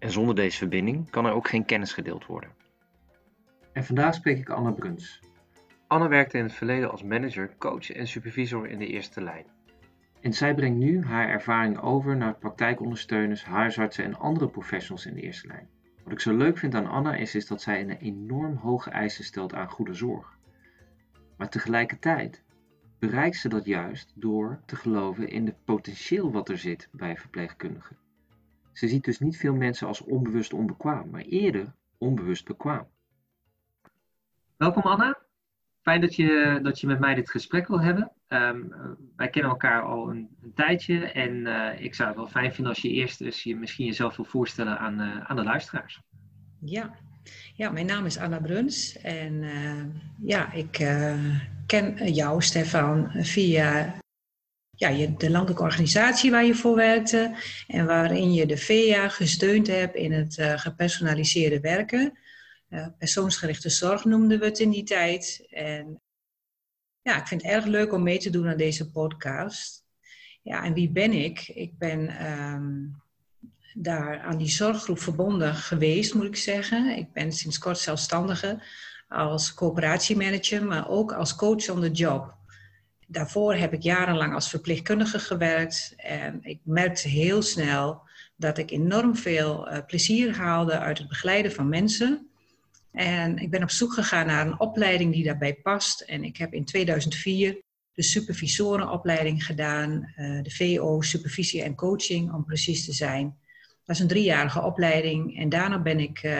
En zonder deze verbinding kan er ook geen kennis gedeeld worden. En vandaag spreek ik Anna Bruns. Anna werkte in het verleden als manager, coach en supervisor in de eerste lijn. En zij brengt nu haar ervaring over naar praktijkondersteuners, huisartsen en andere professionals in de eerste lijn. Wat ik zo leuk vind aan Anna is, is dat zij een enorm hoge eisen stelt aan goede zorg. Maar tegelijkertijd bereikt ze dat juist door te geloven in het potentieel wat er zit bij verpleegkundigen. Ze ziet dus niet veel mensen als onbewust onbekwaam, maar eerder onbewust bekwaam. Welkom Anna. Fijn dat je, dat je met mij dit gesprek wil hebben. Ehm, wij kennen elkaar al een, een tijdje en eh, ik zou het wel fijn vinden als je eerst eens je misschien jezelf wil voorstellen aan, uh, aan de luisteraars. Ja. ja, mijn naam is Anna Bruns en uh, ja, ik ken jou, Stefan, via ja, je, de landelijke organisatie waar je voor werkte en waarin je de VEA gesteund hebt in het uh, gepersonaliseerde werken. Uh, persoonsgerichte zorg noemden we het in die tijd. En ja, ik vind het erg leuk om mee te doen aan deze podcast. Ja, en wie ben ik? Ik ben um, daar aan die zorggroep verbonden geweest, moet ik zeggen. Ik ben sinds kort zelfstandige als coöperatiemanager, maar ook als coach on the job daarvoor heb ik jarenlang als verpleegkundige gewerkt. En ik merkte heel snel dat ik enorm veel uh, plezier haalde uit het begeleiden van mensen. En ik ben op zoek gegaan naar een opleiding die daarbij past. En ik heb in 2004 de supervisorenopleiding gedaan, uh, de VO, supervisie en coaching om precies te zijn. Dat is een driejarige opleiding. En daarna ben ik uh,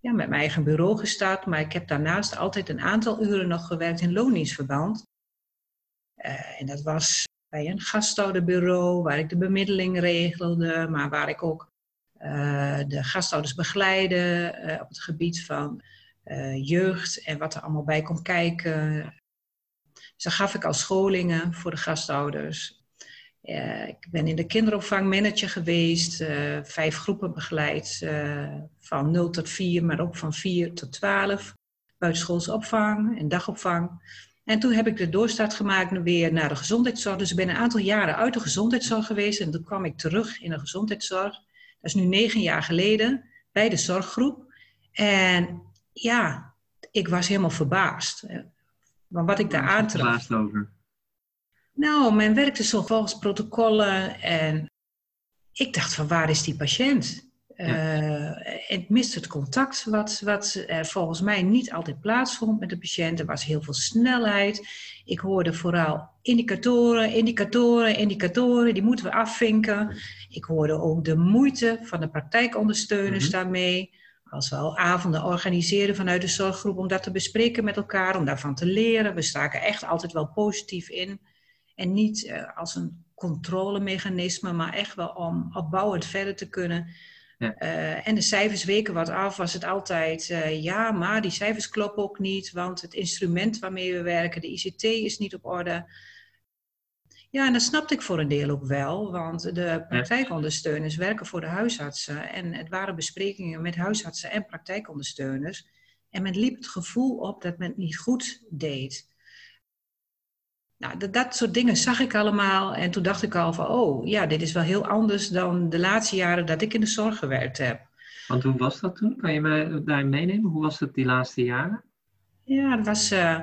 ja, met mijn eigen bureau gestart. Maar ik heb daarnaast altijd een aantal uren nog gewerkt in loondienstverband. Uh, en dat was bij een gasthouderbureau waar ik de bemiddeling regelde, maar waar ik ook uh, de gasthouders begeleide uh, op het gebied van jeugd en wat er allemaal bij komt kijken. Dus gaf ik al scholingen voor de gasthouders. ik ben in de kinderopvang manager geweest, vijf groepen begeleid, van 0 tot 4, maar ook van 4 tot 12. Buitenschoolse opvang en dagopvang. En toen heb ik de doorstart gemaakt weer naar de gezondheidszorg. Dus ik ben een aantal jaren uit de gezondheidszorg geweest. En toen kwam ik terug in de gezondheidszorg. Dat is nu negen jaar geleden bij de zorggroep. En ja, ik was helemaal verbaasd. Maar wat ik daar aantraf. Verbaasd over? Nou, men werkte zo volgens protocollen. En ik dacht van waar is die patiënt? Uh, het mist het contact, wat, wat er volgens mij niet altijd plaatsvond met de patiënt. Er was heel veel snelheid. Ik hoorde vooral indicatoren, indicatoren, indicatoren, die moeten we afvinken. Ik hoorde ook de moeite van de praktijkondersteuners mm -hmm. daarmee. Als we al avonden organiseren vanuit de zorggroep om dat te bespreken met elkaar, om daarvan te leren. We staken echt altijd wel positief in. En niet uh, als een controlemechanisme, maar echt wel om opbouwend verder te kunnen. Ja. Uh, en de cijfers weken wat af, was het altijd, uh, ja, maar die cijfers kloppen ook niet, want het instrument waarmee we werken, de ICT, is niet op orde. Ja, en dat snapte ik voor een deel ook wel, want de praktijkondersteuners werken voor de huisartsen. En het waren besprekingen met huisartsen en praktijkondersteuners. En men liep het gevoel op dat men het niet goed deed. Nou, dat, dat, soort dingen zag ik allemaal. En toen dacht ik al van, oh ja, dit is wel heel anders dan de laatste jaren dat ik in de zorg gewerkt heb. Want hoe was dat toen? Kan je mij daarin meenemen? Hoe was het die laatste jaren? Ja, dat was... Uh,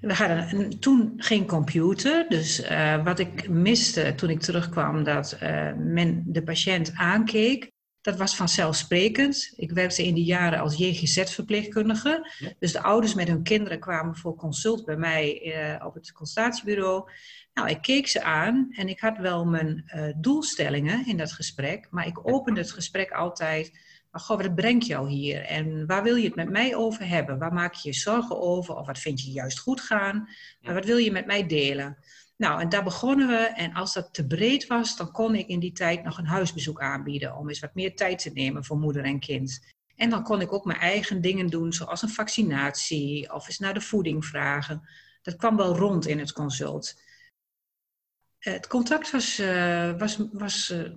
we hadden toen geen computer. Dus uh, wat ik miste toen ik terugkwam, dat uh, men de patiënt aankeek. Dat was vanzelfsprekend. Ik werkte in die jaren als JGZ-verpleegkundige. Ja. Dus de ouders met hun kinderen kwamen voor consult bij mij uh, op het consultatiebureau. Nou, ik keek ze aan en ik had wel mijn uh, doelstellingen in dat gesprek. Maar ik opende het gesprek altijd. Maar goh, wat brengt jou hier? En waar wil je het met mij over hebben? Waar maak je je zorgen over? Of wat vind je juist goed gaan? Maar wat wil je met mij delen? Nou, en daar begonnen we. En als dat te breed was, dan kon ik in die tijd nog een huisbezoek aanbieden. Om eens wat meer tijd te nemen voor moeder en kind. En dan kon ik ook mijn eigen dingen doen, zoals een vaccinatie of eens naar de voeding vragen. Dat kwam wel rond in het consult. Het contact was, uh, was, was, uh,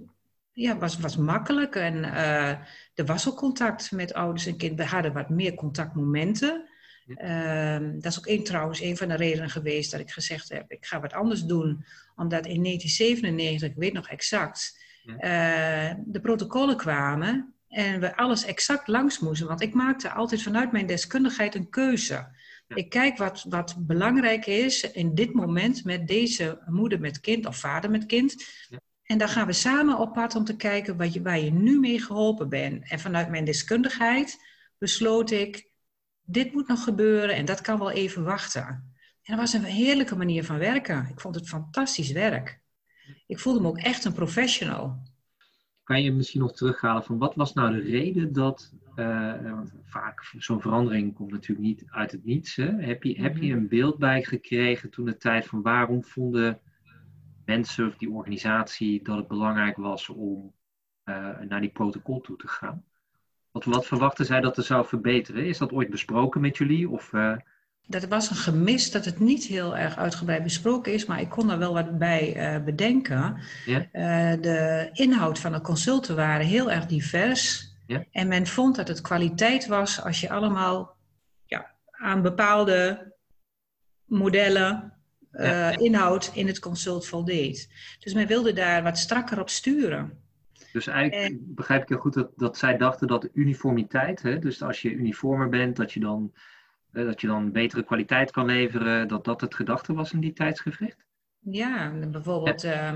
ja, was, was makkelijk en uh, er was ook contact met ouders en kinderen. We hadden wat meer contactmomenten. Ehm, dat is ook een, trouwens een van de redenen geweest dat ik gezegd heb: ik ga wat anders doen. Omdat in 1997, ik weet nog exact, de protocollen kwamen en we alles exact langs moesten. Want ik maakte altijd vanuit mijn deskundigheid een keuze. Ik kijk wat, wat belangrijk is in dit moment met deze moeder met kind of vader met kind. En dan gaan we samen op pad om te kijken wat je, waar je nu mee geholpen bent. En vanuit mijn deskundigheid besloot ik, dit moet nog gebeuren en dat kan wel even wachten. En dat was een heerlijke manier van werken. Ik vond het fantastisch werk. Ik voelde me ook echt een professional kan je misschien nog terughalen van wat was nou de reden dat, uh, vaak zo'n verandering komt natuurlijk niet uit het niets. Hè? Heb, je, heb je mhm. een beeld bij gekregen toen de tijd van waarom vonden mensen of die organisatie dat het belangrijk was om uh, naar die protocol toe te gaan? Wat, wat verwachten zij dat er zou verbeteren? Is dat ooit besproken met jullie? Of, uh, dat was een gemis dat het niet heel erg uitgebreid besproken is, maar ik kon er wel wat bij uh, bedenken. Uh, de inhoud van de consulten waren heel erg divers. En men vond dat het kwaliteit was als je allemaal ja, aan bepaalde modellen, uh, inhoud in het consult voldeed. Dus men wilde daar wat strakker op sturen. Dus eigenlijk en, begrijp ik heel goed dat, dat zij dachten dat uniformiteit, hè, dus als je uniformer bent, dat je dan dat je dan betere kwaliteit kan leveren, dat dat het gedachte was in die tijdsgevricht? Ja, bijvoorbeeld, uh,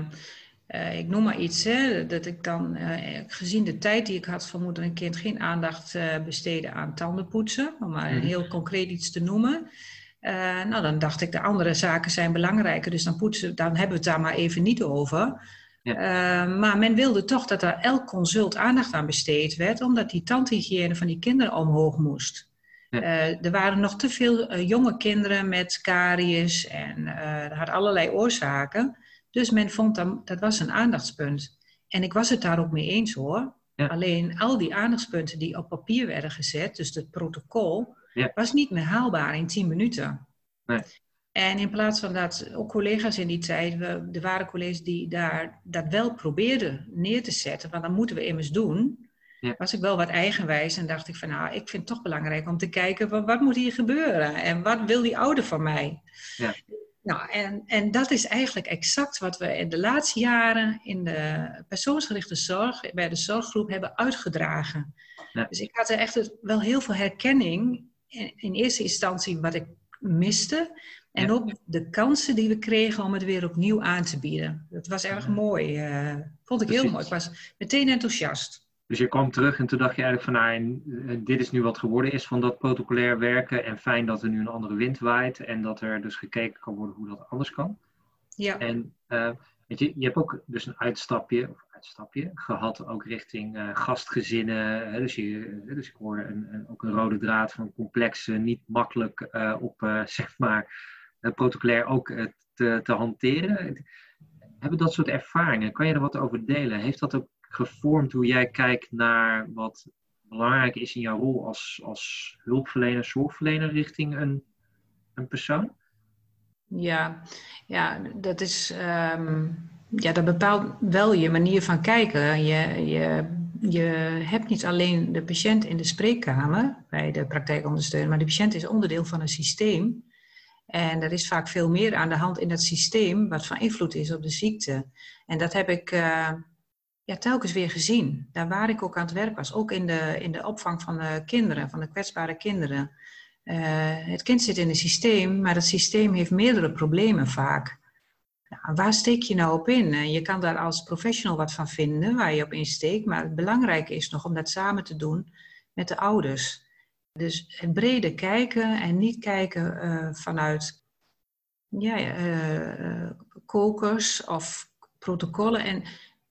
uh, ik noem maar iets, hè, dat ik dan, uh, gezien de tijd die ik had van moeder en kind, geen aandacht besteden aan tandenpoetsen, om maar mm. heel concreet iets te noemen. nou, dan dacht ik, de andere zaken zijn belangrijker, dus dan, poetsen, dan hebben we het daar maar even niet over. Ja. maar men wilde toch dat er elk consult aandacht aan besteed werd, omdat die tandhygiëne van die kinderen omhoog moest. Uh, er waren nog te veel uh, jonge kinderen met karies en dat had allerlei oorzaken. Dus men vond dat, dat was een aandachtspunt. En ik was het daar ook mee eens hoor. Ja. Alleen al die aandachtspunten die op papier werden gezet, dus het protocol, was niet meer haalbaar in 10 minuten. Nee. En in plaats van dat, ook collega's in die tijd, we, er waren collega's die daar dat wel probeerden neer te zetten, want dan moeten we immers doen ja. was ik wel wat eigenwijs en dacht ik van nou, ik vind het toch belangrijk om te kijken wat, wat moet hier gebeuren en wat wil die ouder van mij? Ja. Nou, en, en dat is eigenlijk exact wat we in de laatste jaren in de persoonsgerichte zorg, bij de zorggroep hebben uitgedragen. Ja. Dus ik had er echt wel heel veel herkenning in, in eerste instantie wat ik miste. En ja. ook de kansen die we kregen om het weer opnieuw aan te bieden. Dat was erg mooi. Uh, vond ik heel mooi. Ik was meteen enthousiast. Dus je kwam terug en toen dacht je eigenlijk van, nou, dit is nu wat geworden is van dat protocolair werken. En fijn dat er nu een andere wind waait en dat er dus gekeken kan worden hoe dat anders kan. Ja. En uh, weet je, je hebt ook dus een uitstapje, of uitstapje gehad ook richting uh, gastgezinnen. Hè, dus, je, dus ik hoorde een, een, ook een rode draad van complexe, niet makkelijk uh, op, zeg maar, protocolair ook te, te hanteren. Hebben dat soort ervaringen? Kan je er wat over delen? Heeft dat ook gevormd hoe jij kijkt naar wat belangrijk is in jouw rol als, als hulpverlener, zorgverlener richting een, een persoon? Ja, ja dat is. Um, ja, dat bepaalt wel je manier van kijken. Je, je, je hebt niet alleen de patiënt in de spreekkamer bij de praktijkondersteuner, maar de patiënt is onderdeel van een systeem. En er is vaak veel meer aan de hand in dat systeem wat van invloed is op de ziekte. En dat heb ik uh, ja, telkens weer gezien. Daar waar ik ook aan het werk was. Ook in de, in de opvang van de kinderen, van de kwetsbare kinderen. Uh, het kind zit in een systeem, maar het systeem heeft meerdere problemen vaak. Nou, waar steek je nou op in? Je kan daar als professional wat van vinden, waar je op insteekt. Maar het belangrijke is nog om dat samen te doen met de ouders. Dus het brede kijken en niet kijken uh, vanuit ja, uh, kokers of protocollen. En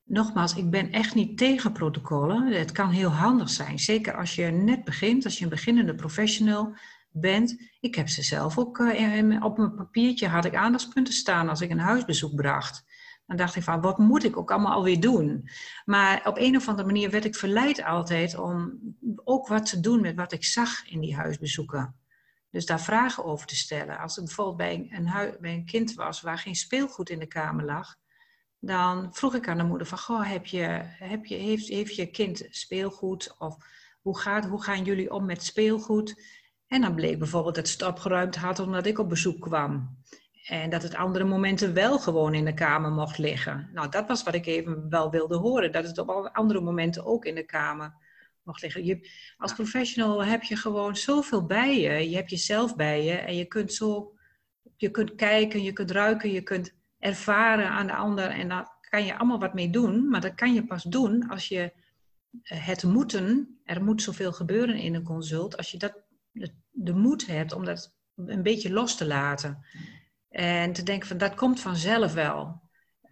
nogmaals, ik ben echt niet tegen protocollen. Het kan heel handig zijn. Zeker als je net begint, als je een beginnende professional bent. Ik heb ze zelf ook uh, op mijn papiertje had ik aandachtspunten staan als ik een huisbezoek bracht. Dan dacht ik van, wat moet ik ook allemaal alweer doen? Maar op een of andere manier werd ik verleid altijd om ook wat te doen met wat ik zag in die huisbezoeken. Dus daar vragen over te stellen. Als ik bijvoorbeeld bij een, bij een kind was waar geen speelgoed in de kamer lag, dan vroeg ik aan de moeder van, goh, heb je, heb je, heeft, heeft je kind speelgoed? Of hoe, gaat, hoe gaan jullie om met speelgoed? En dan bleek bijvoorbeeld dat ze het opgeruimd had omdat ik op bezoek kwam. En dat het andere momenten wel gewoon in de kamer mocht liggen. Nou, dat was wat ik even wel wilde horen. Dat het op andere momenten ook in de kamer mocht liggen. Je, als professional heb je gewoon zoveel bij je. Je hebt jezelf bij je. En je kunt zo... Je kunt kijken, je kunt ruiken, je kunt ervaren aan de ander. En daar kan je allemaal wat mee doen. Maar dat kan je pas doen als je het moeten... Er moet zoveel gebeuren in een consult. Als je dat, de moed hebt om dat een beetje los te laten. En te denken van dat komt vanzelf wel.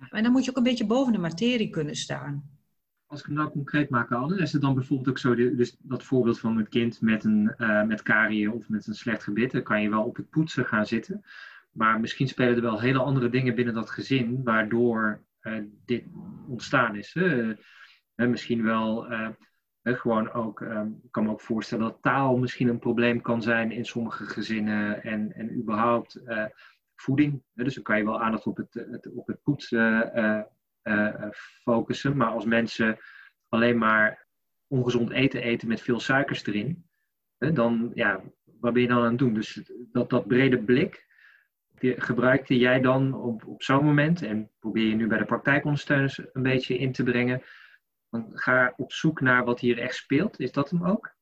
En dan moet je ook een beetje boven de materie kunnen staan. Als ik het nou concreet maak, Anne, is het dan bijvoorbeeld ook zo, dus dat voorbeeld van een kind met, een, uh, met karie of met een slecht gebit, dan kan je wel op het poetsen gaan zitten. Maar misschien spelen er wel hele andere dingen binnen dat gezin, waardoor uh, dit ontstaan is. Uh, misschien wel gewoon ook, ik kan me ook voorstellen dat taal misschien een probleem kan zijn in sommige gezinnen en, en überhaupt voeding. Dus dan kan je wel aandacht op het, het op het poetsen uh, uh, focussen. Maar als mensen alleen maar ongezond eten eten met veel suikers erin, dan, ja, wat ben je dan aan het doen? Dus dat, dat brede blik, gebruikte jij dan op, op zo'n moment, en probeer je nu bij de praktijkondersteuners een beetje in te brengen, ga op zoek naar wat hier echt speelt. Is dat hem ook?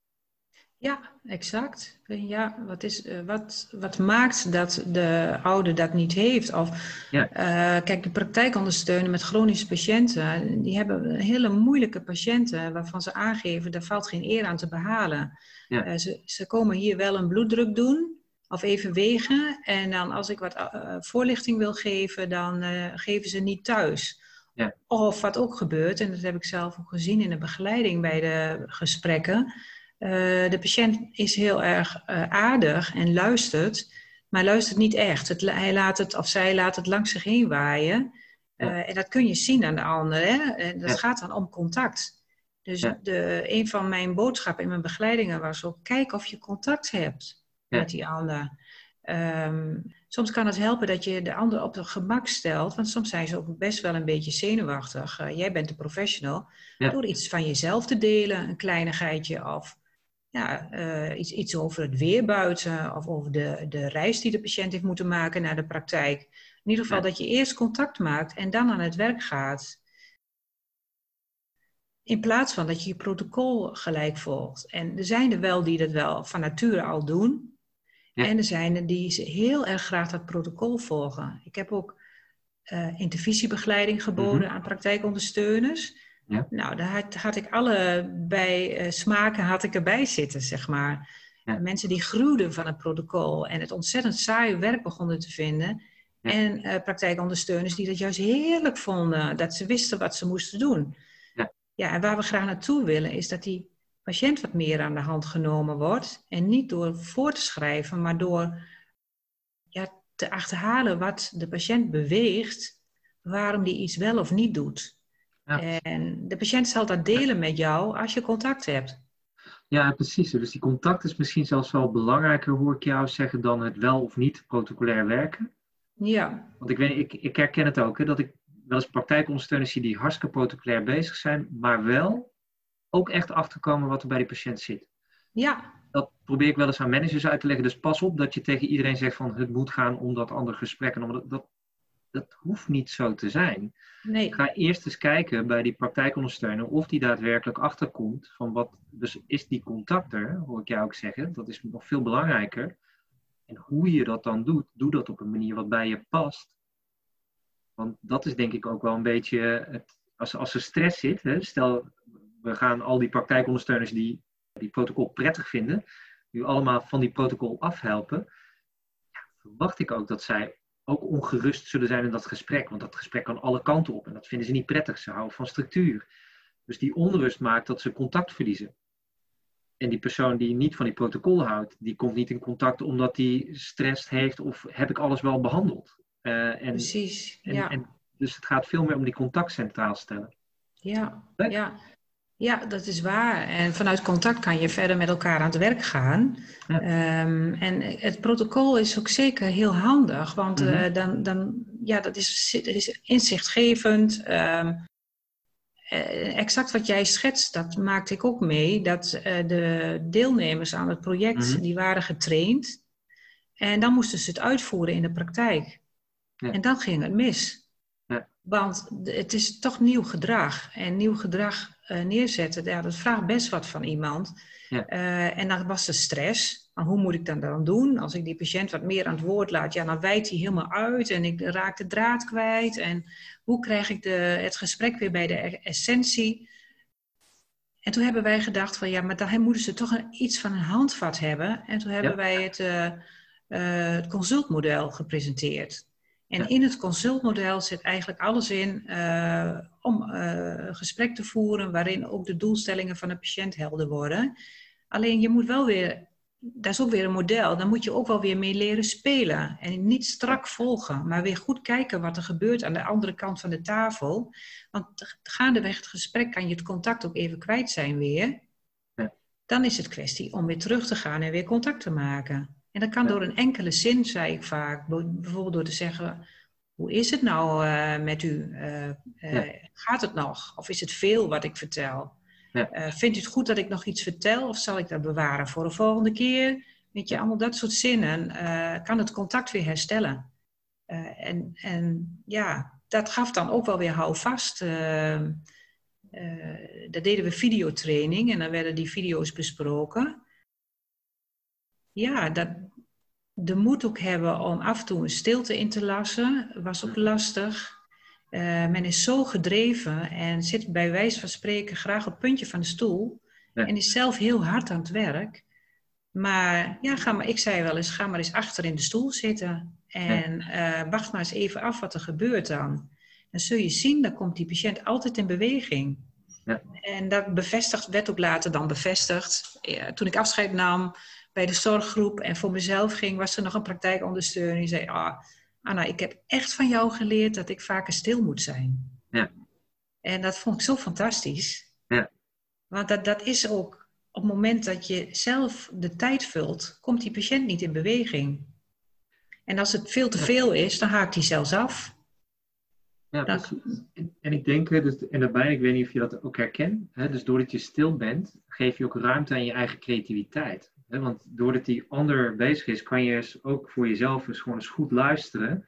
Ja, exact. Ja, wat, is, eh, wat, wat maakt dat de ouder dat niet heeft? Of, ja. uh, kijk, de praktijkondersteunen met chronische patiënten, die hebben hele moeilijke patiënten waarvan ze aangeven, daar valt geen eer aan te behalen. Ja. Uh, ze, ze komen hier wel een bloeddruk doen of even wegen en dan als ik wat voorlichting wil geven, dan geven ze niet thuis. Ja. Of wat ook gebeurt, en dat heb ik zelf ook gezien in de begeleiding bij de gesprekken, uh, de patiënt is heel erg uh, aardig en luistert, maar luistert niet echt. Het, hij laat het, of zij laat het langs zich heen waaien. Uh, en dat kun je zien aan de ander. Hè? En dat ja. gaat dan om contact. Dus ja. de, een van mijn boodschappen in mijn begeleidingen was ook: kijk of je contact hebt met die ander. Um, soms kan het helpen dat je de ander op het gemak stelt, want soms zijn ze ook best wel een beetje zenuwachtig. jij bent de professional. Door iets van jezelf te delen, een kleinigheidje of ja, uh, iets, iets over het weer buiten of over de, de reis die de patiënt heeft moeten maken naar de praktijk. In ieder geval dat je eerst contact maakt en dan aan het werk gaat. In plaats van dat je je protocol gelijk volgt. En er zijn er wel die dat wel van nature al doen. Ja. En er zijn er die heel erg graag dat protocol volgen. Ik heb ook uh, intervisiebegeleiding geboden mm -hmm. aan praktijkondersteuners. Ja. Nou, daar had, had, ik alle bij uh, smaken had ik erbij zitten, zeg maar. Ja. Mensen die gruwden van het protocol en het ontzettend saaie werk begonnen te vinden. Ja. En uh, praktijkondersteuners die dat juist heerlijk vonden, dat ze wisten wat ze moesten doen. Ja. ja, en waar we graag naartoe willen is dat die patiënt wat meer aan de hand genomen wordt. En niet door voor te schrijven, maar door ja, te achterhalen wat de patiënt beweegt, waarom die iets wel of niet doet. Ja. En de patiënt zal dat delen met jou als je contact hebt. Ja, precies. Dus die contact is misschien zelfs wel belangrijker, hoor ik jou zeggen, dan het wel of niet protocolair werken. Ja. Want ik, weet, ik, ik herken het ook, hè, dat ik wel eens praktijkondersteuners zie die hartstikke protocolair bezig zijn, maar wel ook echt achterkomen wat er bij die patiënt zit. Ja. Dat probeer ik wel eens aan managers uit te leggen. Dus pas op dat je tegen iedereen zegt van het moet gaan om dat andere gesprek. En dat, dat hoeft niet zo te zijn. Nee. Ga eerst eens kijken bij die praktijkondersteuner of die daadwerkelijk achterkomt van wat, dus is die contact er, hoor ik jou ook zeggen, dat is nog veel belangrijker. En hoe je dat dan doet, doe dat op een manier wat bij je past. Want dat is denk ik ook wel een beetje, het, als, als er stress zit, hè, stel we gaan al die praktijkondersteuners die die protocol prettig vinden, nu allemaal van die protocol afhelpen, ja, verwacht ik ook dat zij ook ongerust zullen zijn in dat gesprek. Want dat gesprek kan alle kanten op en dat vinden ze niet prettig. Ze houden van structuur. Dus die onrust maakt dat ze contact verliezen. En die persoon die niet van die protocol houdt, die komt niet in contact omdat die stress heeft of heb ik alles wel behandeld. Uh, en, Precies, ja. En, Dus het gaat veel meer om die contact centraal stellen. Ja, ja. Ja, dat is waar. En vanuit contact kan je verder met elkaar aan het werk gaan. Ehm, en het protocol is ook zeker heel handig, want mm dan, dan, ja, dat is, dat is inzichtgevend. Um, exact wat jij schetst, dat maakte ik ook mee. Dat uh, de deelnemers aan het project, mhm. die waren getraind. En dan moesten ze het uitvoeren in de praktijk. Ja. En dan ging het mis. Want het is toch nieuw gedrag. En nieuw gedrag uh, neerzetten, ja, dat vraagt best wat van iemand. Ja. Uh, en dan was de stress. Maar hoe moet ik dat dan doen? Als ik die patiënt wat meer aan het woord laat, ja, dan wijdt hij helemaal uit en ik raak de draad kwijt. En hoe krijg ik de, het gesprek weer bij de essentie? En toen hebben wij gedacht van ja, maar dan moeten ze toch een, iets van een handvat hebben. En toen hebben wij het, uh, het consultmodel gepresenteerd. En in het consultmodel zit eigenlijk alles in uh, om uh, gesprek te voeren waarin ook de doelstellingen van de patiënt helder worden. Alleen je moet wel weer, dat is ook weer een model, dan moet je ook wel weer mee leren spelen. En niet strak volgen, maar weer goed kijken wat er gebeurt aan de andere kant van de tafel. Want gaandeweg het gesprek kan je het contact ook even kwijt zijn weer. Dan is het kwestie om weer terug te gaan en weer contact te maken. En dat kan door een enkele zin, zei ik vaak. Bijvoorbeeld door te zeggen, hoe is het nou uh, met u? Uh, uh, gaat het nog? Of is het veel wat ik vertel? Ja. vindt u het goed dat ik nog iets vertel? Of zal ik dat bewaren voor de volgende keer? Weet je, allemaal dat soort zinnen. kan het contact weer herstellen. en, en ja, dat gaf dan ook wel weer houvast. daar deden we videotraining en dan werden die video's besproken ja, dat, de moed ook hebben om af en toe een stilte in te lassen, was ook lastig. Uh, men is zo gedreven en zit bij wijze van spreken graag op het puntje van de stoel. En is zelf heel hard aan het werk. Maar ja, ga maar, ik zei wel eens, ga maar eens achter in de stoel zitten. En uh, wacht maar eens even af wat er gebeurt dan. Dan zul je zien, dan komt die patiënt altijd in beweging. Ja. En dat bevestigd, werd ook later dan bevestigd. Toen ik afscheid nam, bij de zorggroep en voor mezelf ging, was er nog een praktijkondersteuner. Die zei, ah, Anna, ik heb echt van jou geleerd dat ik vaker stil moet zijn. Ja. En dat vond ik zo fantastisch. Ja. Want dat, dat is ook op het moment dat je zelf de tijd vult, komt die patiënt niet in beweging. En als het veel te veel is, dan haakt hij zelfs af. Ja, En ik denk, dus, en daarbij, ik weet niet of je dat ook herkent, hè, dus doordat je stil bent, geef je ook ruimte aan je eigen creativiteit. Hè? Want doordat die ander bezig is, kan je ook voor jezelf eens gewoon eens goed luisteren.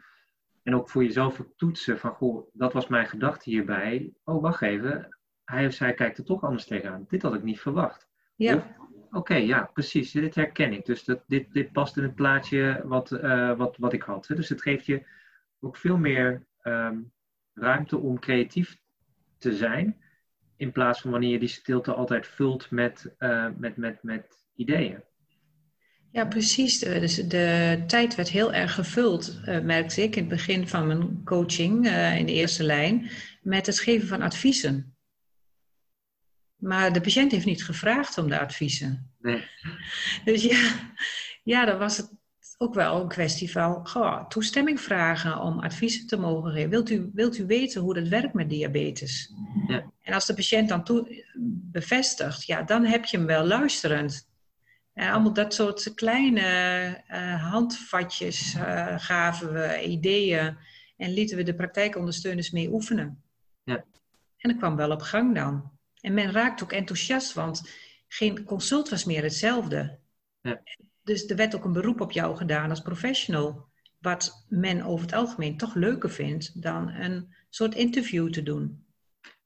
En ook voor jezelf toetsen van, goh, dat was mijn gedachte hierbij. Oh, wacht even, hij of zij kijkt er toch anders tegenaan. Dit had ik niet verwacht. Ja. Oké, ja, precies. Dit herken ik. Dus dat, dit, dit past in het plaatje wat, uh, wat, wat ik had. Hè? Dus het geeft je ook veel meer um, ruimte om creatief te zijn. In plaats van wanneer je die stilte altijd vult met, uh, met, met, met ideeën. Ja, precies. Dus de tijd werd heel erg gevuld, uh, merkte ik in het begin van mijn coaching uh, in de eerste lijn, met het geven van adviezen. Maar de patiënt heeft niet gevraagd om de adviezen. Nee. Dus ja, ja, dan was het ook wel een kwestie van goh, toestemming vragen om adviezen te mogen geven. Wilt u, wilt u weten hoe dat werkt met diabetes? Ja. En als de patiënt dan toe, bevestigt, ja, dan heb je hem wel luisterend. En allemaal dat soort kleine uh, handvatjes uh, gaven we, ideeën. En lieten we de praktijkondersteuners mee oefenen. Ja. En dat kwam wel op gang dan. En men raakte ook enthousiast, want geen consult was meer hetzelfde. Ja. Dus er werd ook een beroep op jou gedaan als professional. Wat men over het algemeen toch leuker vindt dan een soort interview te doen.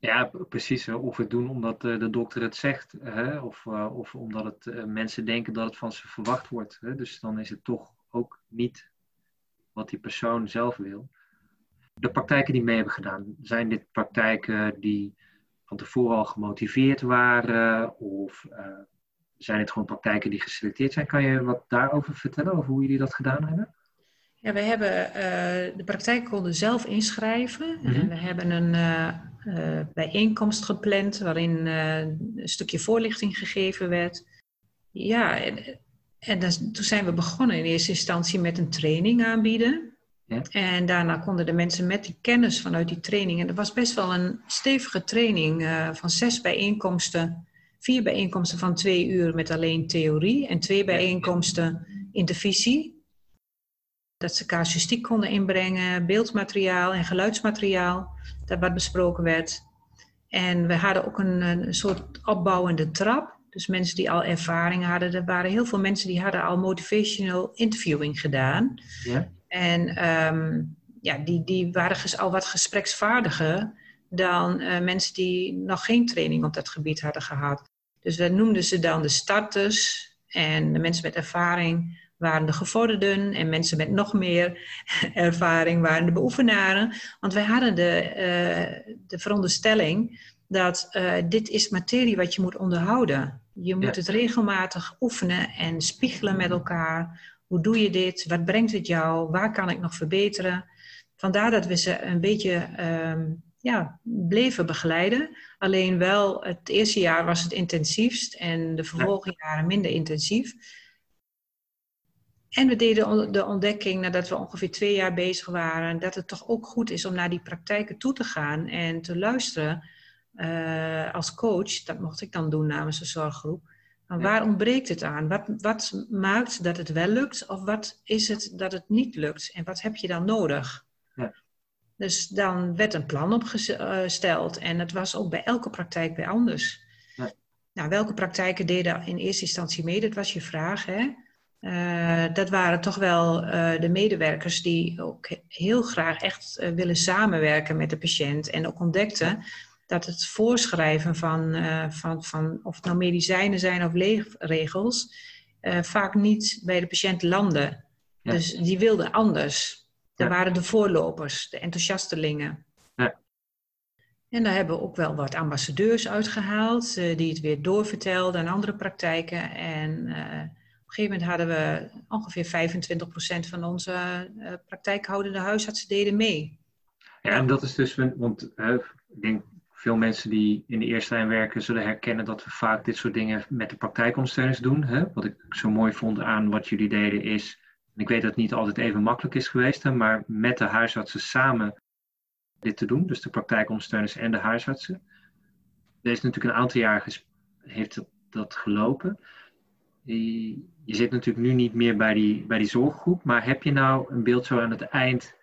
Ja, precies. Of het doen omdat eh, de dokter het zegt, hè? Of, uh, of omdat het, uh, mensen denken dat het van ze verwacht wordt. Hè? Dus dan is het toch ook niet wat die persoon zelf wil. De praktijken die mee hebben gedaan, zijn dit praktijken die van tevoren al gemotiveerd waren? Of zijn het gewoon praktijken die geselecteerd zijn? Kan je wat daarover vertellen, over hoe jullie dat gedaan hebben? Ja, we hebben de praktijk konden zelf inschrijven. Mm En we hebben een uh, bijeenkomst gepland waarin uh, een stukje voorlichting gegeven werd. Ja, en, en toen zijn we begonnen in eerste instantie met een training aanbieden. Ja. En daarna konden de mensen met die kennis vanuit die training, en dat was best wel een stevige training uh, van zes bijeenkomsten, vier bijeenkomsten van twee uur met alleen theorie en twee bijeenkomsten in de visie. Dat ze casuïstiek konden inbrengen, beeldmateriaal en geluidsmateriaal, dat wat besproken werd. En we hadden ook een, een soort opbouwende trap. Dus mensen die al ervaring hadden. Er waren heel veel mensen die hadden al motivational interviewing gedaan. Ja. En um, ja, die, die waren al wat gespreksvaardiger dan uh, mensen die nog geen training op dat gebied hadden gehad. Dus we noemden ze dan de starters. En de mensen met ervaring waren de gevorderden. En mensen met nog meer ervaring waren de beoefenaren. Want wij hadden de, uh, de veronderstelling dat uh, dit is materie wat je moet onderhouden. Je moet het regelmatig oefenen en spiegelen met elkaar. Hoe doe je dit? Wat brengt het jou? Waar kan ik nog verbeteren? Vandaar dat we ze een beetje um, ja, bleven begeleiden. Alleen wel, het eerste jaar was het intensiefst en de vervolgjaren minder intensief. En we deden de ontdekking nadat we ongeveer twee jaar bezig waren, dat het toch ook goed is om naar die praktijken toe te gaan en te luisteren uh, als coach. Dat mocht ik dan doen namens de zorggroep. Maar waar ontbreekt het aan? Wat, wat maakt dat het wel lukt of wat is het dat het niet lukt? En wat heb je dan nodig? Ja. Dus dan werd een plan opgesteld en het was ook bij elke praktijk bij anders. Ja. Nou, welke praktijken deden in eerste instantie mee? Dat was je vraag. Hè? Uh, dat waren toch wel uh, de medewerkers die ook heel graag echt uh, willen samenwerken met de patiënt en ook ontdekten dat het voorschrijven van, van, van of het nou medicijnen zijn of leefregels, vaak niet bij de patiënt landen. Dus die wilden anders. Dat waren de voorlopers, de enthousiastelingen. Ja. En daar hebben we ook wel wat ambassadeurs uitgehaald, die het weer doorvertelden aan andere praktijken. En gegeven moment hadden we ongeveer 25% van onze praktijkhoudende huisartsen deden mee. Ja, en dat is dus, want ik denk veel mensen die in de eerste lijn werken zullen herkennen dat we vaak dit soort dingen met de praktijkondersteuners doen. Hè? Wat ik zo mooi vond aan wat jullie deden is, en ik weet dat het niet altijd even makkelijk is geweest, hè, maar met de huisartsen samen dit te doen, dus de praktijkondersteuners en de huisartsen. Er is natuurlijk een aantal jaar heeft dat, dat gelopen. Je, zit natuurlijk nu niet meer bij die, bij die zorggroep, maar heb je nou een beeld zo aan het eind,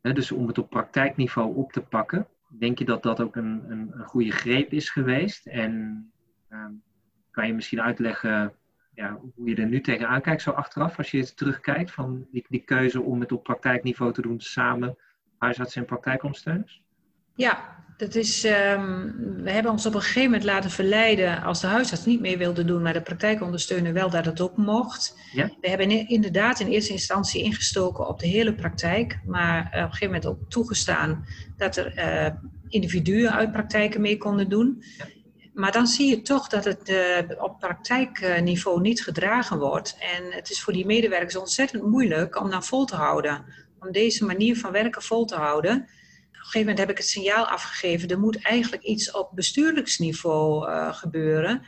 hè, dus om het op praktijkniveau op te pakken, denk je dat dat ook een, een, een goede greep is geweest? En ehm, kan je misschien uitleggen ja, hoe je er nu tegenaan kijkt, zo achteraf, als je terugkijkt van die, die keuze om het op praktijkniveau te doen samen, huisarts en praktijkondersteuners? Ja, dat is, um, we hebben ons op een gegeven moment laten verleiden als de huisarts niet meer wilde doen, maar de praktijkondersteuner wel dat het ook mocht. Ja? We hebben inderdaad in eerste instantie ingestoken op de hele praktijk, maar uh, op een gegeven moment ook toegestaan dat er uh, individuen uit praktijken mee konden doen. Ja. Maar dan zie je toch dat het uh, op praktijkniveau niet gedragen wordt. En het is voor die medewerkers ontzettend moeilijk om dan vol te houden. Om deze manier van werken vol te houden gegeven moment heb ik het signaal afgegeven, er moet eigenlijk iets op bestuurlijksniveau uh, gebeuren.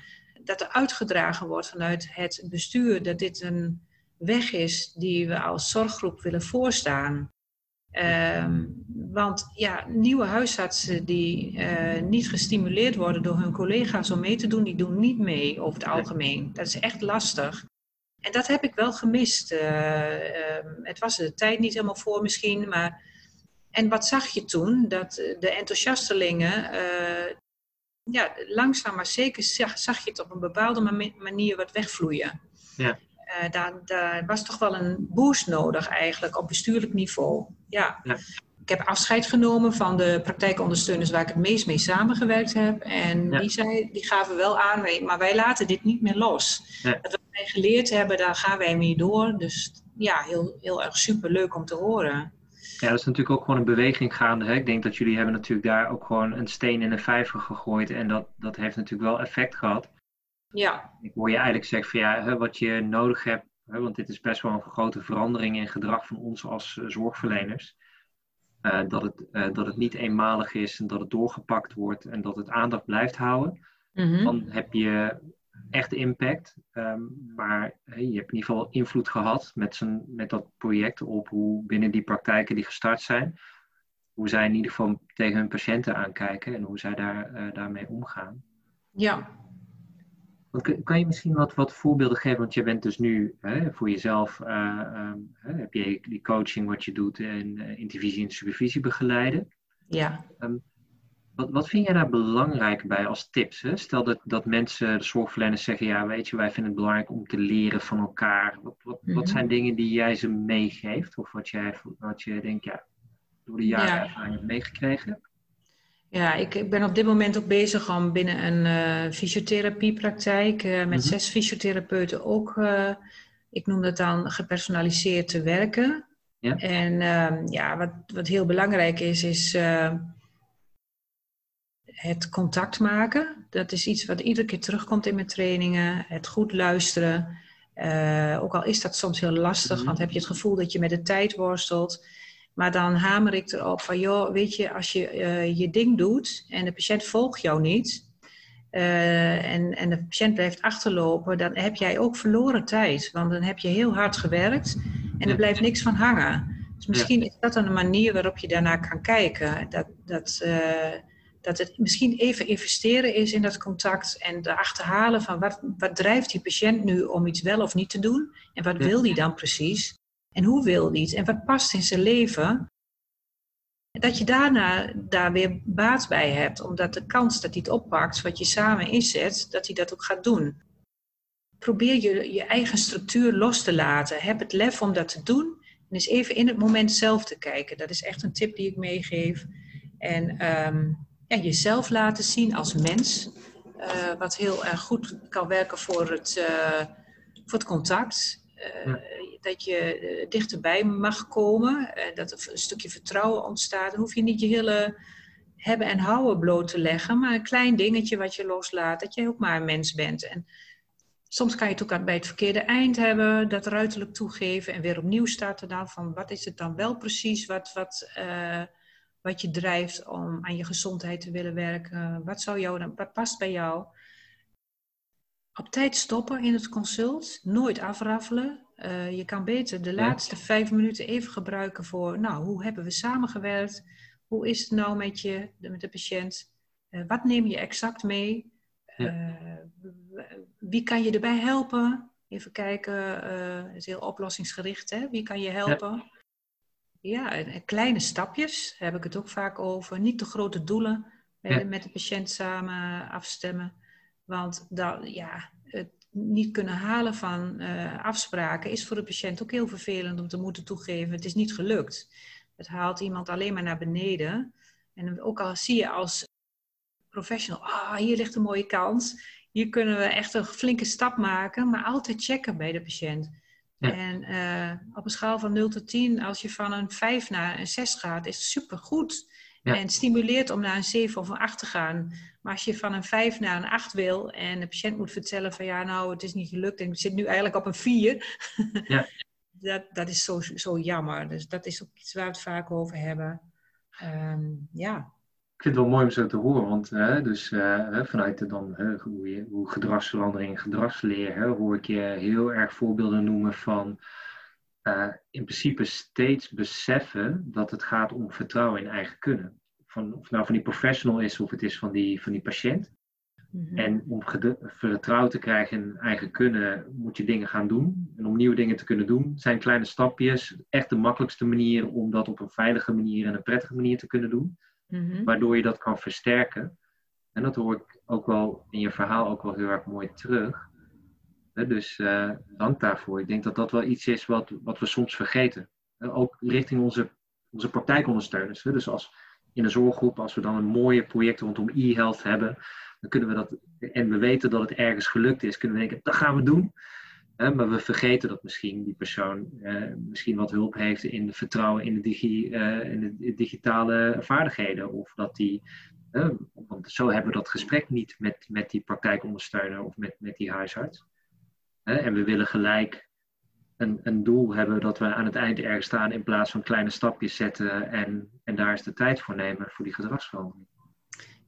Dat er uitgedragen wordt vanuit het bestuur dat dit een weg is die we als zorggroep willen voorstaan. Um, want ja, nieuwe huisartsen die uh, niet gestimuleerd worden door hun collega's om mee te doen, die doen niet mee over het algemeen. Dat is echt lastig. En dat heb ik wel gemist. Uh, uh, het was de tijd niet helemaal voor misschien, maar en wat zag je toen? Dat eh, de enthousiastelingen, uh, ja, langzaam maar zeker zag, zag, je het op een bepaalde manier wat wegvloeien. Ja. Uh, daar, daar, was toch wel een boost nodig eigenlijk op bestuurlijk niveau. Ja. ja. Ik heb afscheid genomen van de praktijkondersteuners waar ik het meest mee samengewerkt heb. En die, zei, die gaven wel aan, maar wij laten dit niet meer los. Ja. Dat wij geleerd hebben, daar gaan wij mee door. Dus ja, heel, heel erg super leuk om te horen. Ja, dat is natuurlijk ook gewoon een beweging gaande. Hè? Ik denk dat jullie hebben natuurlijk daar ook gewoon een steen in een vijver gegooid. En dat, dat heeft natuurlijk wel effect gehad. Ja. Ik hoor je eigenlijk zeggen van ja, hè, wat je nodig hebt. Hè, want dit is best wel een grote verandering in gedrag van ons als uh, zorgverleners. Uh, dat, het, uh, dat het niet eenmalig is en dat het doorgepakt wordt en dat het aandacht blijft houden. Mm -hmm. Dan heb je echte impact. Ehm, maar je hebt in ieder geval invloed gehad met, zijn, met dat project op hoe binnen die praktijken die gestart zijn, hoe zij in ieder geval tegen hun patiënten aankijken en hoe zij daar, uh, daarmee omgaan. Ja. Kan je misschien wat, wat voorbeelden geven? Want je bent dus nu hè, voor jezelf, uh, um, heb je die coaching wat je doet in uh, intervisie en supervisie begeleiden. Ja. Um, wat, wat vind jij daar belangrijk bij als tips? Hè? Stel dat, dat mensen, de zorgverleners zeggen, ja weet je, wij vinden het belangrijk om te leren van elkaar. Wat, wat, wat mhm. zijn dingen die jij ze meegeeft? Of wat, jij, wat je denkt, ja, door de jaren ja. ervaring hebt meegekregen? Ja, ik, ik, ben op dit moment ook bezig om binnen een uh, fysiotherapiepraktijk uh, met mm -hmm. zes fysiotherapeuten ook, uh, ik noem dat dan gepersonaliseerd te werken. Ja. En ehm, ja, wat, wat heel belangrijk is, is het contact maken. Dat is iets wat iedere keer terugkomt in mijn trainingen. Het goed luisteren. Uh, ook al is dat soms heel lastig, mm want heb je het gevoel dat je met de tijd worstelt. Maar dan hamer ik erop van, joh, weet je, als je uh, je ding doet en de patiënt volgt jou niet, uh, en, en de patiënt blijft achterlopen, dan heb jij ook verloren tijd. Want dan heb je heel hard gewerkt en er blijft niks van hangen. Dus misschien is dat een manier waarop je daarna kan kijken. Dat, dat, dat het misschien even investeren is in dat contact en de achterhalen van wat, wat drijft die patiënt nu om iets wel of niet te doen en wat wil die dan precies en hoe wil die het en wat past in zijn leven. Dat je daarna daar weer baat bij hebt, omdat de kans dat hij het oppakt, wat je samen inzet, dat hij dat ook gaat doen. Probeer je, je eigen structuur los te laten. Heb het lef om dat te doen en eens even in het moment zelf te kijken. Dat is echt een tip die ik meegeef. En um, ja, jezelf laten zien als mens. Uh, wat heel erg goed kan werken voor het, uh, voor het contact. Uh, ja. Dat je dichterbij mag komen. dat er een stukje vertrouwen ontstaat. Dan hoef je niet je hele hebben en houden bloot te leggen. Maar een klein dingetje wat je loslaat. Dat je ook maar een mens bent. En soms kan je het ook bij het verkeerde eind hebben. Dat ruiterlijk toegeven. En weer opnieuw starten dan. Van wat is het dan wel precies wat... wat wat je drijft om aan je gezondheid te willen werken. Wat, zou jou dan, wat past bij jou? Op tijd stoppen in het consult, nooit afraffelen. Uh, je kan beter de laatste vijf minuten even gebruiken voor, nou, hoe hebben we samengewerkt? Hoe is het nou met je, met de patiënt? Uh, wat neem je exact mee? Ja. Uh, wie kan je erbij helpen? Even kijken, het is heel oplossingsgericht, hè? Wie kan je helpen? Ja. Ja, kleine stapjes heb ik het ook vaak over. Niet te grote doelen met, met de patiënt samen afstemmen. Want dat, ja, het niet kunnen halen van uh, afspraken is voor de patiënt ook heel vervelend om te moeten toegeven. Het is niet gelukt. Het haalt iemand alleen maar naar beneden. En ook al zie je als professional, ah, hier ligt een mooie kans. Hier kunnen we echt een flinke stap maken, maar altijd checken bij de patiënt. En uh, op een schaal van 0 tot 10, als je van een 5 naar een 6 gaat, is supergoed. Ja. En stimuleert om naar een 7 of een 8 te gaan. Maar als je van een 5 naar een 8 wil en de patiënt moet vertellen van ja, nou, het is niet gelukt en ik zit nu eigenlijk op een 4. Ja. dat, dat is zo, zo jammer. Dus dat is ook iets waar we het vaak over hebben. Um, ja vind het wel mooi om zo te horen, want uh, dus, uh, vanuit de dan, uh, hoe, je, hoe gedragsverandering en gedragsleer, hoor ik je heel erg voorbeelden noemen van eh, in principe steeds beseffen dat het gaat om vertrouwen in eigen kunnen. Van, of het nou van die professional is of het is van die, van die patiënt. Mm-hmm. En om vertrouwen te krijgen in eigen kunnen, moet je dingen gaan doen. En om nieuwe dingen te kunnen doen, zijn kleine stapjes echt de makkelijkste manier om dat op een veilige manier en een prettige manier te kunnen doen. Mhm. Waardoor je dat kan versterken. En dat hoor ik ook wel in je verhaal ook wel heel erg mooi terug. dus uh, dank daarvoor. Ik denk dat dat wel iets is wat, wat we soms vergeten. ook richting onze, onze praktijkondersteuners. dus als in een zorggroep, als we dan een mooie project rondom e-health hebben, dan kunnen we dat, en we weten dat het ergens gelukt is, kunnen we denken, dat gaan we doen maar we vergeten dat misschien die persoon uh, misschien wat hulp heeft in vertrouwen in de, digi, uh, in de digitale vaardigheden. Of dat die, want zo hebben we dat gesprek niet met, met die praktijkondersteuner of met, met die huisarts. en we willen gelijk een, een doel hebben dat we aan het eind ergens staan in plaats van kleine stapjes zetten en, en daar is de tijd voor nemen voor die gedragsverandering.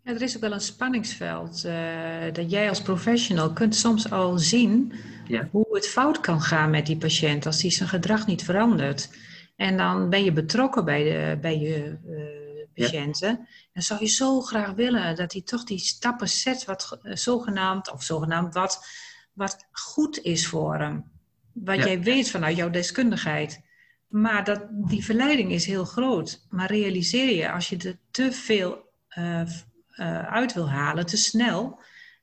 Ja, er is ook wel een spanningsveld. Uh, dat jij als professional kunt soms al zien ja. hoe het fout kan gaan met die patiënt als die zijn gedrag niet verandert. En dan ben je betrokken bij, de, bij je uh, patiënten. Ja. En zou je zo graag willen dat hij toch die stappen zet, wat uh, zogenaamd, of zogenaamd wat, wat goed is voor hem. Wat jij weet vanuit jouw deskundigheid. Maar dat, die verleiding is heel groot. Maar realiseer je, als je er te veel uh, uit wil halen, te snel,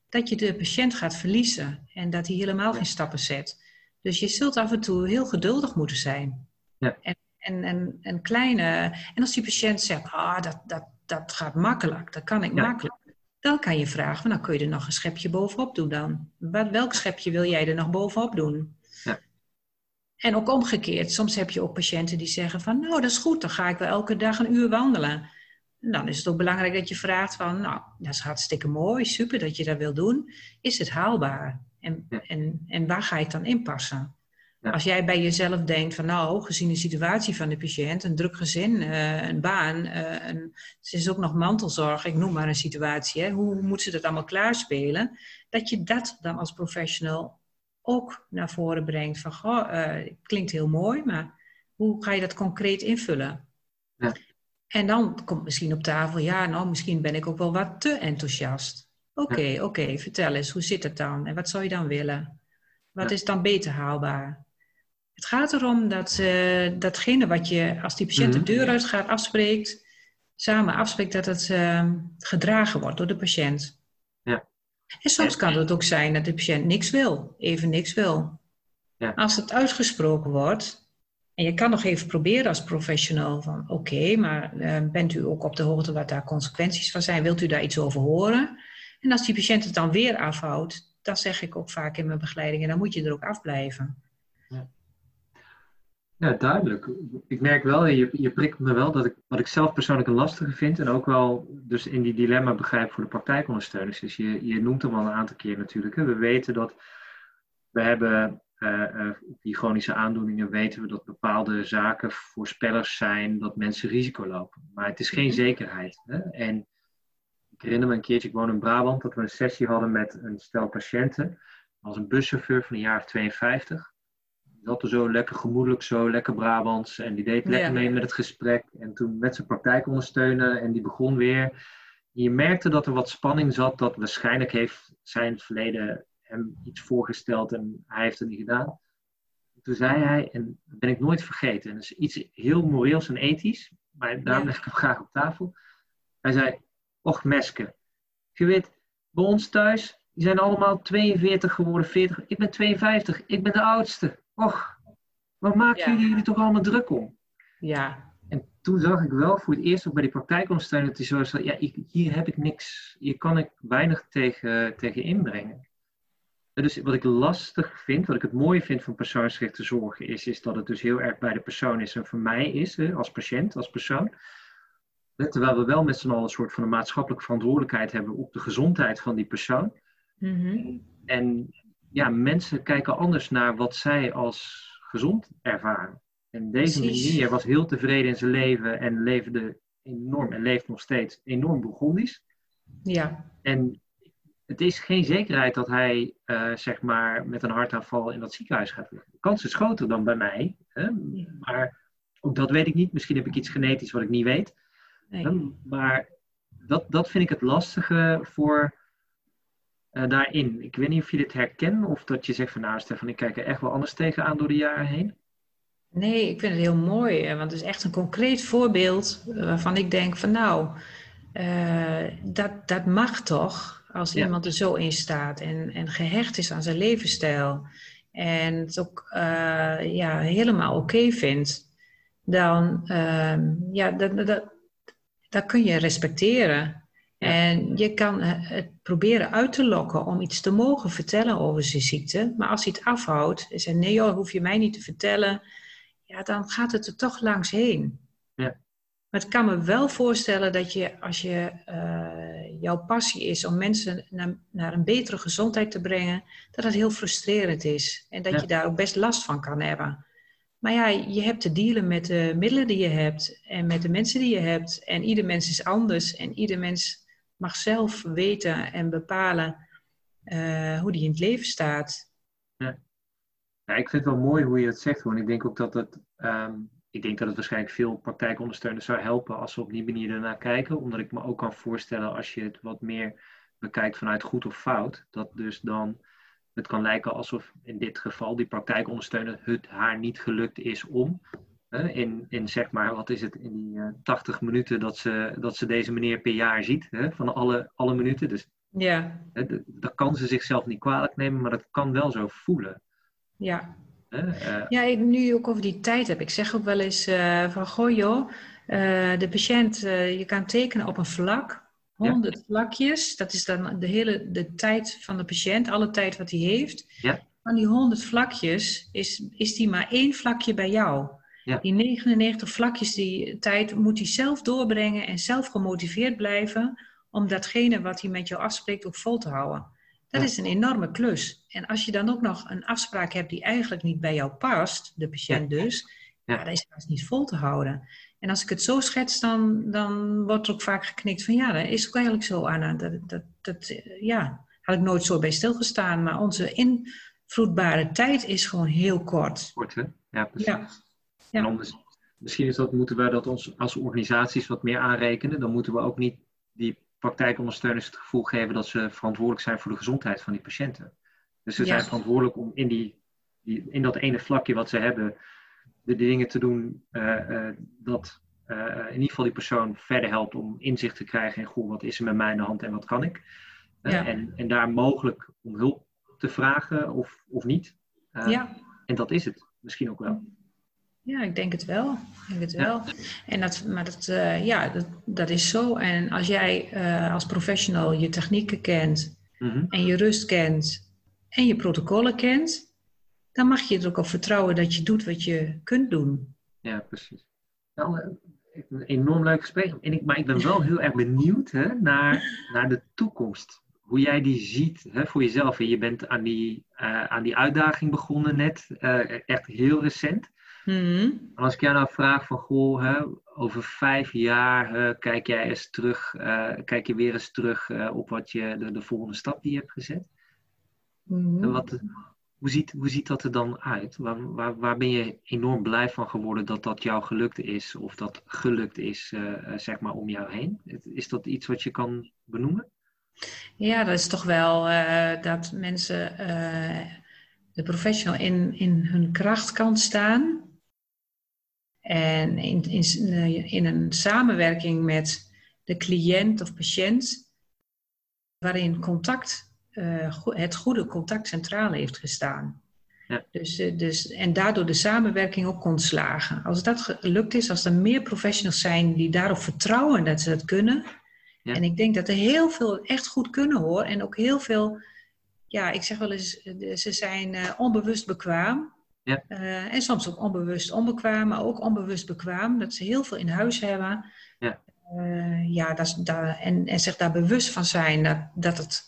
dat je de patiënt gaat verliezen en dat hij helemaal geen stappen zet. Dus je zult af en toe heel geduldig moeten zijn. Ja. En, en, en, en kleine. En als die patiënt zegt, ah, dat, dat, dat gaat makkelijk, dat kan ik makkelijk. Dan kan je vragen, dan kun je er nog een schepje bovenop doen dan. Welk schepje wil jij er nog bovenop doen? Ja. En ook omgekeerd, soms heb je ook patiënten die zeggen van, nou dat is goed, dan ga ik wel elke dag een uur wandelen. En dan is het ook belangrijk dat je vraagt van, nou, dat is hartstikke mooi, super dat je dat wil doen. Is het haalbaar? En, en, en waar ga je het dan inpassen? Als jij bij jezelf denkt van, nou, gezien de situatie van de patiënt, een druk gezin, uh, een baan, uh, een, ze is ook nog mantelzorg, ik noem maar een situatie, hè, hoe, hoe moet ze dat allemaal klaarspelen? Dat je dat dan als professional ook naar voren brengt van, goh, uh, klinkt heel mooi, maar hoe ga je dat concreet invullen? Ja. En dan komt misschien op tafel, ja, nou, misschien ben ik ook wel wat te enthousiast. Oké, oké, vertel eens, hoe zit het dan? En wat zou je dan willen? Wat is dan beter haalbaar? Het gaat erom dat uh, datgene wat je, als die patiënt de mhm. deur uit gaat, afspreekt, samen afspreekt dat het uh, gedragen wordt door de patiënt. Ja. En soms kan het ook zijn dat de patiënt niks wil, even niks wil. Ja. Als het uitgesproken wordt, en je kan nog even proberen als professional van oké, maar uh, bent u ook op de hoogte wat daar consequenties van zijn? Wilt u daar iets over horen? En als die patiënt het dan weer afhoudt, dan zeg ik ook vaak in mijn begeleiding, en dan moet je er ook afblijven. Ja. ja, duidelijk. Ik merk wel, je, je prikt me wel dat ik wat ik zelf persoonlijk een lastige vind en ook wel dus in die dilemma begrijp voor de praktijkondersteuners. Dus je, je noemt hem al een aantal keer natuurlijk. Hè. We weten dat we hebben uh, die chronische aandoeningen weten we dat bepaalde zaken voorspellers zijn dat mensen risico lopen. Maar het is geen mhm. zekerheid. Hè? En ik herinner me een keertje, ik woon in Brabant, dat we een sessie hadden met een stel patiënten. als een buschauffeur van een jaar of 52. Die zat er zo lekker gemoedelijk, zo lekker Brabants. En die deed lekker mee met het gesprek. En toen met zijn praktijk ondersteunen en die begon weer. je merkte dat er wat spanning zat, dat waarschijnlijk heeft zijn verleden hem iets voorgesteld en hij heeft het niet gedaan. Toen zei hij, en dat ben ik nooit vergeten, en dat is iets heel moreels en ethisch, maar daarom leg ik hem graag op tafel. Hij zei, och meske, je weet, bij ons thuis, die zijn allemaal 42 geworden, 40. Ik ben 52, ik ben de oudste. Och, wat maken jullie jullie toch allemaal druk om? Ja. En toen zag ik wel voor het eerst ook bij die praktijkondersteuner dat hij zo zei, ja, ik, hier heb ik niks, hier kan ik weinig tegen, tegen inbrengen. Dus wat ik lastig vind, wat ik het mooie vind van persoonsgerichte zorgen, is, is dat het dus heel erg bij de persoon is en voor mij is, hè, als patiënt, als persoon. Terwijl we wel met z'n allen een soort van een maatschappelijke verantwoordelijkheid hebben op de gezondheid van die persoon. Mhm. En ja, mensen kijken anders naar wat zij als gezond ervaren. En deze meneer was heel tevreden in zijn leven en leefde enorm, en leeft nog steeds enorm Burgondisch. Ja. En het is geen zekerheid dat hij uh, zeg maar met een hartaanval in dat ziekenhuis gaat liggen. De kans is groter dan bij mij. Hè? Maar ook dat weet ik niet. Misschien heb ik iets genetisch wat ik niet weet. Nee. Maar dat, dat vind ik het lastige voor uh, daarin. Ik weet niet of je dit herkent of dat je zegt van nou Stefan, ik kijk er echt wel anders tegenaan door de jaren heen. Nee, ik vind het heel mooi, want het is echt een concreet voorbeeld waarvan ik denk van nou, uh, dat, dat mag toch. Als iemand er zo in staat en, en gehecht is aan zijn levensstijl en het ook uh, ja, helemaal oké vindt, dan uh, ja, dat, dat, dat kun je respecteren. En je kan het proberen uit te lokken om iets te mogen vertellen over zijn ziekte. Maar als hij het afhoudt en zegt: nee joh, hoef je mij niet te vertellen. Ja, dan gaat het er toch langs heen. Maar ik kan me wel voorstellen dat je, als je, uh, jouw passie is om mensen naar, naar, een betere gezondheid te brengen, dat het heel frustrerend is. En dat je daar ook best last van kan hebben. Maar ja, je hebt te dealen met de middelen die je hebt en met de mensen die je hebt. En ieder mens is anders en ieder mens mag zelf weten en bepalen uh, hoe die in het leven staat. Ja. ja. ik vind het wel mooi hoe je het zegt. Want ik denk ook dat het, um, ik denk dat het waarschijnlijk veel praktijkondersteuners zou helpen als we op die manier ernaar kijken. Omdat ik me ook kan voorstellen als je het wat meer bekijkt vanuit goed of fout, dat dus dan het kan lijken alsof in dit geval die praktijkondersteuner het haar niet gelukt is om in, in zeg maar, wat is het, in die uh, 80 minuten dat ze, dat ze deze meneer per jaar ziet, hè, van alle, alle minuten. Dus ja. dat kan ze zichzelf niet kwalijk nemen, maar dat kan wel zo voelen. Ja. Ja, ik, nu ook over die tijd heb, ik zeg ook wel eens uh, van, goh joh, uh, de patiënt, je kan tekenen op een vlak, 100 ja. vlakjes, dat is dan de hele de tijd van de patiënt, alle tijd wat hij heeft. Ja. Van die 100 vlakjes is, is die maar één vlakje bij jou. Ja. Die 99 vlakjes die tijd moet hij zelf doorbrengen en zelf gemotiveerd blijven om datgene wat hij met jou afspreekt ook vol te houden. Dat is een enorme klus. En als je dan ook nog een afspraak hebt die eigenlijk niet bij jou past, de patiënt dus, ja. dat is haast niet vol te houden. En als ik het zo schets, dan, dan wordt er ook vaak geknikt van ja, dat is ook eigenlijk zo, Anna. Dat, dat, dat, ja, had ik nooit zo bij stilgestaan. Maar onze invloedbare tijd is gewoon heel kort. Kort, hè? Ja, precies. Ja. Ja. Anders, misschien is dat, moeten we dat ons, als organisaties wat meer aanrekenen. Dan moeten we ook niet die praktijkondersteuners het gevoel geven dat ze verantwoordelijk zijn voor de gezondheid van die patiënten. Dus ze zijn verantwoordelijk om in, die, die, in dat ene vlakje wat ze hebben, de, dingen te doen uh, uh, dat uh, in ieder geval die persoon verder helpt om inzicht te krijgen in goh, wat is er met mij in de hand en wat kan ik. Ja. en, en daar mogelijk om hulp te vragen of, of niet. ja. En dat is het misschien ook wel. Ja, ik denk het wel. Ik denk het wel. En dat, maar dat, uh, ja, dat, dat is zo. En als jij uh, als professional je technieken kent mm-hmm. en je rust kent en je protocollen kent, dan mag je er ook op vertrouwen dat je doet wat je kunt doen. Ja, precies. Nou, een enorm leuk gesprek. En ik, maar ik ben wel heel erg benieuwd hè, naar, naar de toekomst. Hoe jij die ziet hè, voor jezelf. En je bent aan die, uh, aan die uitdaging begonnen net, echt heel recent. Mm Als ik jou nou vraag van, goh, hè, over vijf jaar kijk jij eens terug, uh, kijk je weer eens terug uh, op wat je, de, de, volgende stap die je hebt gezet. Mm wat, hoe, ziet, hoe ziet dat er dan uit? Waar, waar, waar ben je enorm blij van geworden dat dat jou gelukt is, of dat gelukt is, zeg maar, om jou heen? Is dat iets wat je kan benoemen? Ja, dat is toch wel dat mensen de professional in, in hun kracht kan staan. En in, in, in een samenwerking met de cliënt of patiënt, waarin contact, uh, het goede contact centraal heeft gestaan. Ja. Dus, uh, dus, en daardoor de samenwerking ook kon slagen. Als dat gelukt is, als er meer professionals zijn die daarop vertrouwen dat ze dat kunnen. Ja. En ik denk dat er heel veel echt goed kunnen hoor. En ook heel veel, ja, ik zeg wel eens, eh, ze zijn onbewust bekwaam. Ja. Uh, en soms ook onbewust onbekwaam, maar ook onbewust bekwaam. Dat ze heel veel in huis hebben. Ja. Uh, ja, dat, dat, en, en zich daar bewust van zijn dat, dat, het,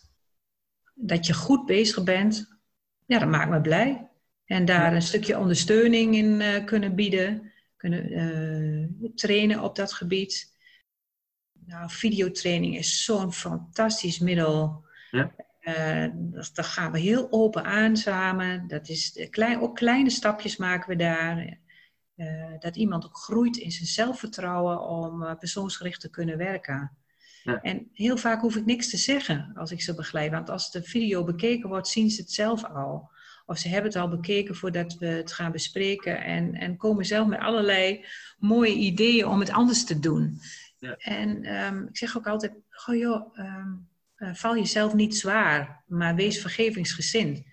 dat je goed bezig bent. Ja, dat maakt me blij. En daar ja. een stukje ondersteuning in uh, kunnen bieden. Kunnen trainen op dat gebied. Nou, videotraining is zo'n fantastisch middel. Ja. Uh, dat, gaan we heel open aan samen. Dat is klein, ook kleine stapjes maken we daar. Uh, dat iemand ook groeit in zijn zelfvertrouwen om uh, persoonsgericht te kunnen werken. Ja. En heel vaak hoef ik niks te zeggen als ik ze begeleid. Want als de video bekeken wordt, zien ze het zelf al. Of ze hebben het al bekeken voordat we het gaan bespreken. En, en komen zelf met allerlei mooie ideeën om het anders te doen. Ja. En um, ik zeg ook altijd, goh joh... Um, uh, val jezelf niet zwaar, maar wees vergevingsgezind.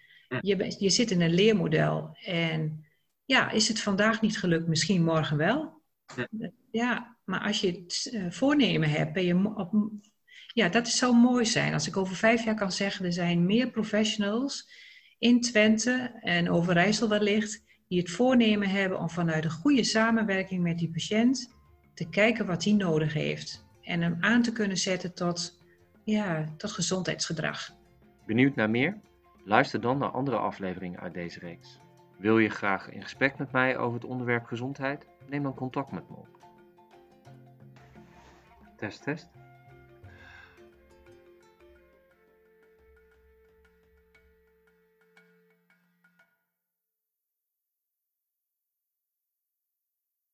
Je, je zit in een leermodel en ja, is het vandaag niet gelukt, misschien morgen wel. Ja, maar als je het uh, voornemen hebt, ben je op, ja, dat zou mooi zijn. Als ik over vijf jaar kan zeggen, er zijn meer professionals in Twente en Overijssel wellicht, die het voornemen hebben om vanuit een goede samenwerking met die patiënt te kijken wat hij nodig heeft. En hem aan te kunnen zetten tot ja, tot gezondheidsgedrag. Benieuwd naar meer? Luister dan naar andere afleveringen uit deze reeks. Wil je graag in gesprek met mij over het onderwerp gezondheid? Neem dan contact met me op. Test, test.